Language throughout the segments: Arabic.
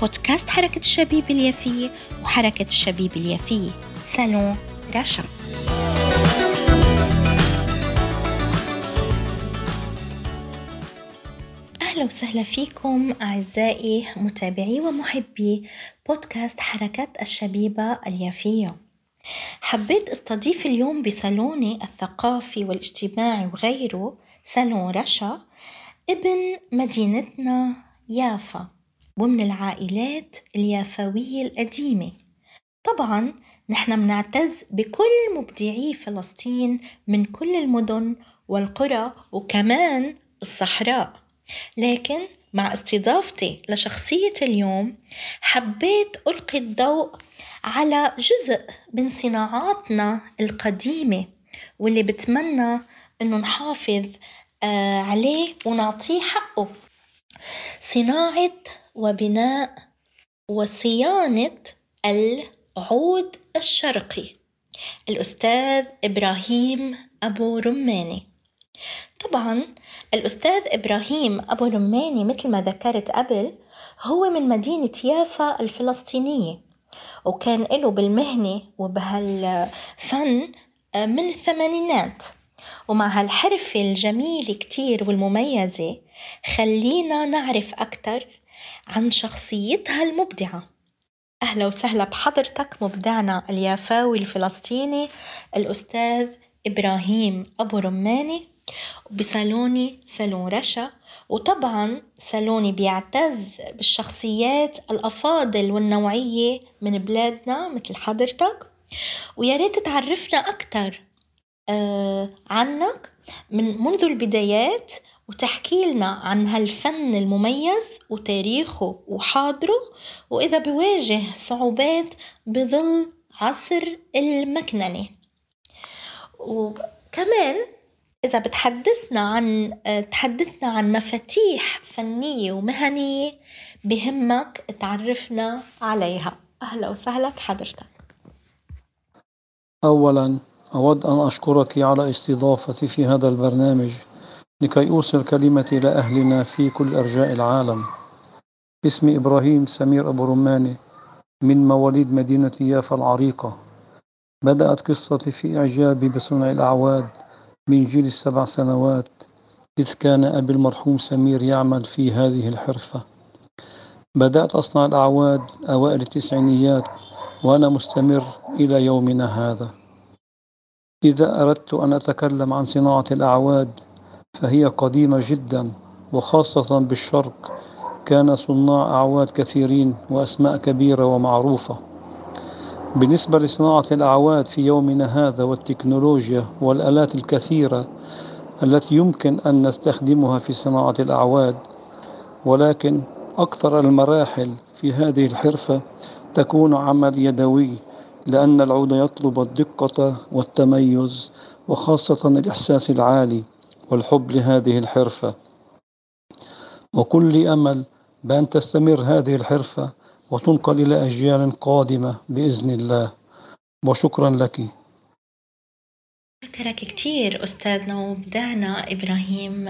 بودكاست حركة الشبيب اليافية وحركة الشبيب اليافية سالون رشا أهلا وسهلا فيكم أعزائي متابعي ومحبي بودكاست حركة الشبيبة اليافية حبيت أستضيف اليوم بصالوني الثقافي والاجتماعي وغيره صالون رشا ابن مدينتنا يافا. ومن العائلات اليافوية القديمة. طبعا نحن بنعتز بكل مبدعي فلسطين من كل المدن والقرى وكمان الصحراء. لكن مع استضافتي لشخصية اليوم حبيت ألقي الضوء على جزء من صناعاتنا القديمة واللي بتمنى إنه نحافظ آه، عليه ونعطيه حقه. صناعة وبناء وصيانة العود الشرقي الأستاذ إبراهيم أبو رماني. طبعا الأستاذ إبراهيم أبو رماني مثل ما ذكرت قبل هو من مدينة يافا الفلسطينية وكان له بالمهنة وبهالفن من الثمانينات. ومع هالحرفة الجميلة كتير والمميزة خلينا نعرف أكتر عن شخصيتها المبدعة. أهلا وسهلا بحضرتك مبدعنا اليافاوي الفلسطيني الأستاذ إبراهيم أبو رماني بصالوني صالون رشا وطبعا صالوني بيعتز بالشخصيات الأفاضل والنوعية من بلادنا مثل حضرتك. ويا ريت تعرفنا أكتر آه عنك من منذ البدايات وتحكي لنا عن هالفن المميز وتاريخه وحاضره وإذا بواجه صعوبات بظل عصر المكننة. وكمان إذا بتحدثنا عن تحدثنا عن مفاتيح فنية ومهنية بهمك تعرفنا عليها. أهلا وسهلا بحضرتك. أولا أود أن أشكرك على استضافتي في هذا البرنامج. لكي أوصل كلمتي إلى أهلنا في كل أرجاء العالم. اسمي إبراهيم سمير أبو رماني من مواليد مدينة يافا العريقة. بدأت قصتي في إعجابي بصنع الأعواد من جيل السبع سنوات إذ كان أبي المرحوم سمير يعمل في هذه الحرفة. بدأت أصنع الأعواد أوائل التسعينيات وأنا مستمر إلى يومنا هذا. إذا أردت أن أتكلم عن صناعة الأعواد فهي قديمة جدا وخاصة بالشرق. كان صناع أعواد كثيرين وأسماء كبيرة ومعروفة. بالنسبة لصناعة الأعواد في يومنا هذا والتكنولوجيا والآلات الكثيرة التي يمكن أن نستخدمها في صناعة الأعواد ولكن أكثر المراحل في هذه الحرفة تكون عمل يدوي لأن العود يطلب الدقة والتميز وخاصة الإحساس العالي. والحب لهذه الحرفة. وكل أمل بأن تستمر هذه الحرفة وتنقل إلى أجيال قادمة بإذن الله. وشكرا لك. شكرك كتير أستاذنا ومبدعنا إبراهيم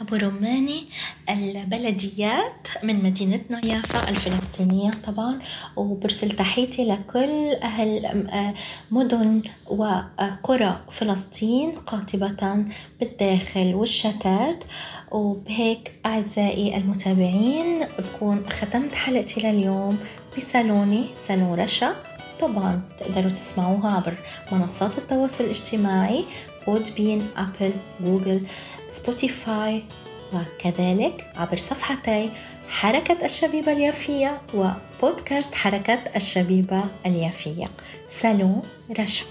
أبو رماني البلديات من مدينتنا يافا الفلسطينية طبعا وبرسل تحيتي لكل أهل مدن وقرى فلسطين قاطبة بالداخل والشتات. وبهيك أعزائي المتابعين بكون ختمت حلقتي لليوم بصالوني صالون رشا. طبعا تقدروا تسمعوها عبر منصات التواصل الاجتماعي بودبين أبل جوجل سبوتيفاي وكذلك عبر صفحتي حركة الشبيبة اليافية وبودكاست حركة الشبيبة اليافية. صالون رشا.